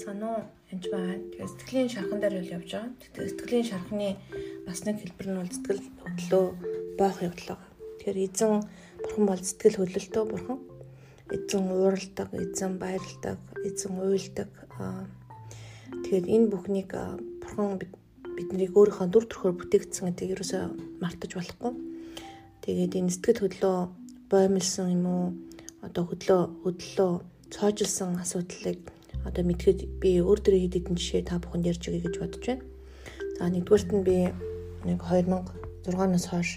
байцгаана уу? Энд байна. Тэгээд сэтгэлийн шархан дээр л явж байгаа. Тэгээд сэтгэлийн шархны бас нэг хэлбэр нь бол сэтгэл хөдлөлөө боох явдал байгаа. Тэгэхээр эзэн бурхан бол сэтгэл хөдлөлтөө бурхан. Эзэн ууралдаг, эзэн баярлдаг, эзэн уйлдаг. Тэгэхээр энэ бүхнийг бурхан биднийг өөрийнхөө дүр төрхөөр бүтээгдсэн гэдгийг ерөөсөө мартаж болохгүй. Тэгээд энэ сэтгэл хөдлөө боомлсон юм уу? Одоо хөдлөө хөдлөө цоожилсан асуудлыг одоо мэдхэд би өөр дөрөө хэд хэдэн жишээ та бүхэнд ярьж өгье гэж бодож байна. За нэгдүгээрт нь би нэг 2006-наас хойш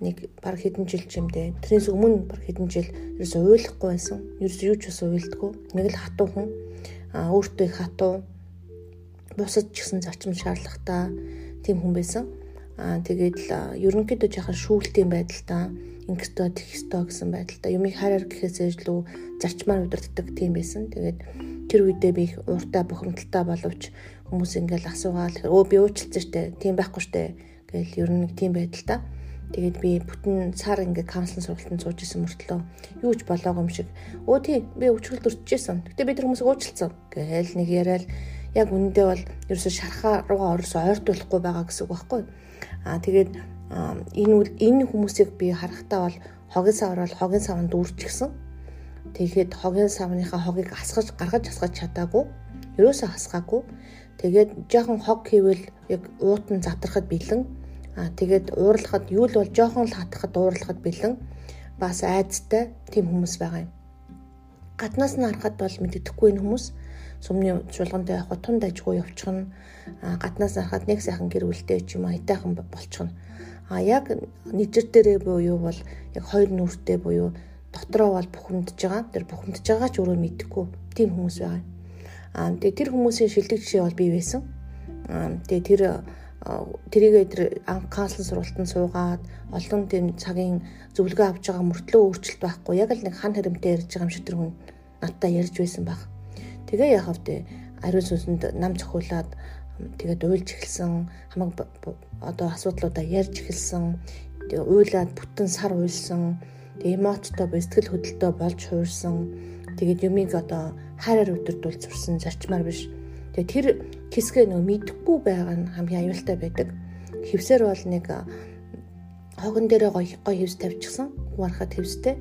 нэг баг хэдэн жил чимдээ тэрнээс өмнө баг хэдэн жил ерөөс уйлахгүй байсан. Ерөөс юу ч бас уйлдаггүй. Нэг л хатуу хүн а өөртөө хатуу бусад ч гэсэн зарчим шаардлагатай тийм хүн байсан. Аа тэгээд л ерөнхийдөө жаахан шүүлтийн байдалтай ингэстөө тэгстөө гэсэн байдалтай юмыг хараар гэхээс илүү зарчмаар удирддаг тийм байсан. Тэгээд тэр үедээ би их ууртай бухимдалтай боловч хүмүүс ингээл асуугаал өө би уучлалцсан штэ тийм байхгүй штэ гэл ер нь нэг тийм байдалтай. Тэгээд би бүтэн сар ингээ каунслинг сургалтанд сууж исэн мөртлөө юу ч болоогүй юм шиг өө тий би өвчгөл дурчижсэн. Гэтэ би тэр хүмүүсийг уучлалцсан гээл нэг яриад яг үнэндээ бол ерөөсө шархаа руугаа орсоо ойртуулахгүй байгаа гэсэн үг байхгүй. Аа тэгээд энэ энэ хүмүүсийг би харахтаа бол хогийн савар бол хогийн саванд дүүрчихсэн Тэгэхэд хогийн савныхаа хогийг асгаж гаргаж асгаж чадаагүй. Ерөөсөө хасгаагүй. Тэгээд жоохон хог хийвэл яг уут нь задрахад бэлэн. Аа тэгээд уурлахад юу л бол жоохон л хатахад уурлахад бэлэн. Бас айцтай тийм хүмүүс байгаа юм. Гаднаас нь харахад бол мэддэхгүй энэ хүмүүс сүмний чуулганд явах тун дажгүй явчихна. Аа гаднаас харахад нэг сайхан гэр бүлтэй ч юм уу хайтайхан болчихно. А яг нийтэр дээрээ буюу бол яг хоёр нүртэй буюу дотроо бол бухимдж байгаа. Тэр бухимдж байгаа ч өөрөө мэдэхгүй тийм хүмүүс байгаа. Аа тэгээ тэр хүмүүсийн шилдэг жишээ бол бий байсан. Аа тэгээ тэр тэрийгээ тэр анх каунслинг сургалтанд суугаад олон тийм цагийн зөвлөгөө авч байгаа мөртлөө өөрчлөлт байхгүй. Яг л нэг хан хэрэмтэй ярьж байгаа юм шиг тэр хүн надтай ярьж байсан баг. Тэгээ яхав тэ ариун сүнсэнд нам цохиулаад тэгээд уйлж эхэлсэн хамаг одоо асуудлуудаа ярьж эхэлсэн. Уйлаад бүтэн сар уйлсан эмоцтой бо сэтгэл хөдлөлтөй болж хуурсан. Тэгээд юмыг одоо хайраар өдөрдүүл зурсан зарчмаар биш. Тэгээ тэр хэсгээ нөө мэдхгүй байгаа нь хамгийн аюултай байдаг. Хевсэр бол нэг хогон дээрээ гоё гоё хевс тавьчихсан. Хуарахад хевстэй.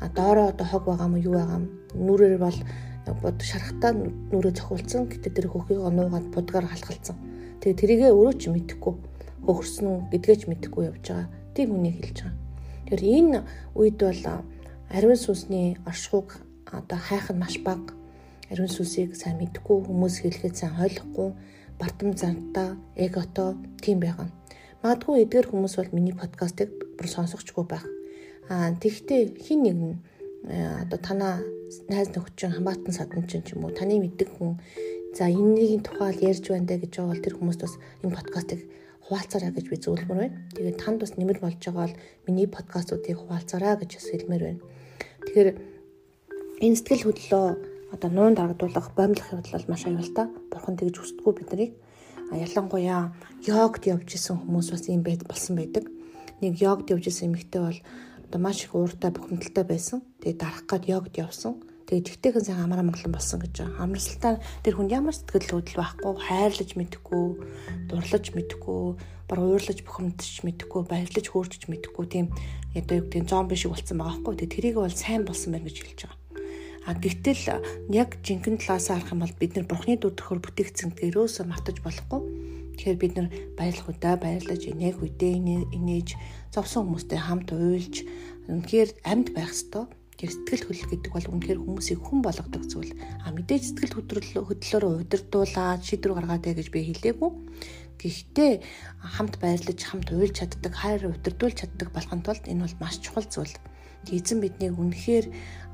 А доороо одоо хог байгаа юм юу байгаа юм. Нүрээр бол бод шарахтаа нүрээ цохиулсан. Гэтэ тэр хөхийг нуугаад будгаар халахалцсан. Тэгээ тэрийгээ өөрөө ч мэдэхгүй хөхөрсөн гэдгээ ч мэдэхгүй явж байгаа. Тийм хүнийг хэлж байгаа. Тэгэхээр энэ үед бол ариун сүнсний оршихуйг одоо хайх нь маш бага. Ариун сүнсийг сайн мэдгүй хүмүүс хэлэхэд сайн ойлгохгүй бардам зантаа эгото тийм байгаа. Магадгүй эдгээр хүмүүс бол миний подкастыг бүр сонсохчгүй байх. Аа тэгвэл хин нэг нь одоо танаа найз нөхчин хамаатан саданчин ч юм уу таны мэддэг хүн за энэний тухай ярьж байна даа гэж байгаа бол тэр хүмүүст бас энэ подкастыг хуваалцаарай гэж би зөвлөмөр байна. Тэгээд танд бас нэмэр болж байгаа бол миний подкастуудыг хуваалцаарай гэж бас хэлмээр байна. Тэгэхээр энэ сэтгэл хөдлөлөө одоо нуун дарагдуулах, боомлох явдал бол маш аюултай. Бурхан тэгж хүсдэггүй биднийг. А ялангуяа йогт явж исэн хүмүүс бас юм байд болсон байдаг. Нэг йогт явж исэн эмэгтэй бол одоо маш их ууртай бухимдалтай байсан. Тэгээд дарах гад йогт явсан. Тэгээд жигтэйхэн сайн амраа монголон болсон гэж байгаа. Амралтаа тэр хүн ямар сэтгэл хөдлөл байхгүй, хайрлаж мэдэхгүй, дурлаж мэдэхгүй, бар уурлаж бухимдчих мэдэхгүй, баярлаж хөөрчж мэдэхгүй тийм одоо юу гэдэг зомби шиг болцсон байгаа байхгүй. Тэгээд тэрийг бол сайн болсон байна гэж хэлж байгаа. А гэтэл яг жинхэнэ талаас харах юм бол бид нар бурхны дүр төрхөөр бүтээгдсэн гэрөөсөө мартаж болохгүй. Тэгэхээр бид нар баярлах удаа баярлаж инээх үедээ инээж зовсон хүмүүстэй хамт уйлж үнэхээр амьд байх ёстой. Тэр сэтгэл хөдлөл гэдэг бол үнэхээр хүмүүсийг хүн болгодог зүйл. А мэдээж сэтгэл хөдлөл хөдлөлөөр удирдуулаад шийдвэр гаргаадаг гэж би хэлээгүй. Гэхдээ хамт байрлаж, хамт уйлж чаддаг, хайр удирдуулж чаддаг болохын тулд энэ бол маш чухал зүйл. Эзэн биднийг үнэхээр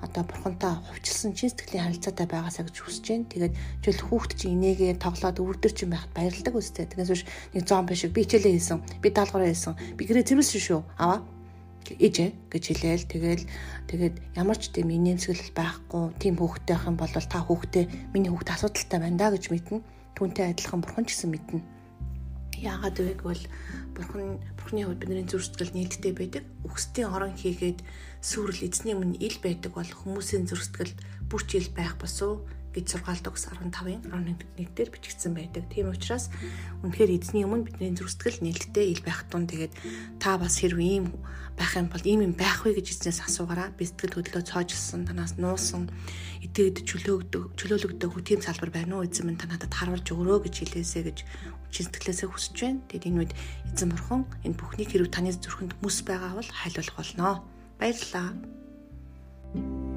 одоо бурхантай хувьчилсан чин сэтгэлийн харилцаатай байгаасаа гэж хүсэж байна. Тэгээд жишээл хүүхд чинь инээгээ тоглоод өвөрдөр чинь байхад баярлдаг үстэй. Тэгээс биш нэг зомби шиг би хичээлээ хийсэн. Би даалгавраа хийсэн. Би гэрээ зэмлсэн шүү. Аваа ээжээ гэж хэлээл тэгэл тэгээд ямар ч тийм инээмсэглэл байхгүй тийм хүүхдтэй байх юм бол та хүүхдээ миний хүүхд асуудалтай байна да гэж мэднэ түүнтэй адилхан бурхан ч гэсэн мэднэ яагаад вэ гэвэл бурхан бурханы хувьд бидний зүрх сэтгэл нээлттэй байдаг. Үхсдийн орон хийгээд сүрэл эзний өмнө ил байдаг бол хүмүүсийн зүрх сэтгэлд бүр ч ил байх босуу гэж сургаалт өгс 15-ын 11 дээр бичигдсэн байдаг. Тийм учраас үнэхээр эзний өмнө бидний зүрхсэтгэл нээлттэй ил байх тун тэгээд та бас хэрв ийм байх юм бол ийм юм байх вэ гэж эзнээс асуугаараа би сэтгэл хөдлөө цоожлсон танаас нуусан идэвд чөлөөгдөг чөлөөлөгдөг тийм салбар байна уу эзэн минь та надад харуулж өгөрөө гэж хэлээсэ гэж чин сэтгэлээсээ хүсэж байна. Тэгэд энэ үед эзэн бурхан энэ бүхнийг хэрв таны зүрхэнд мэс байгаа бол хайлуулах болно. Баярлалаа. thank you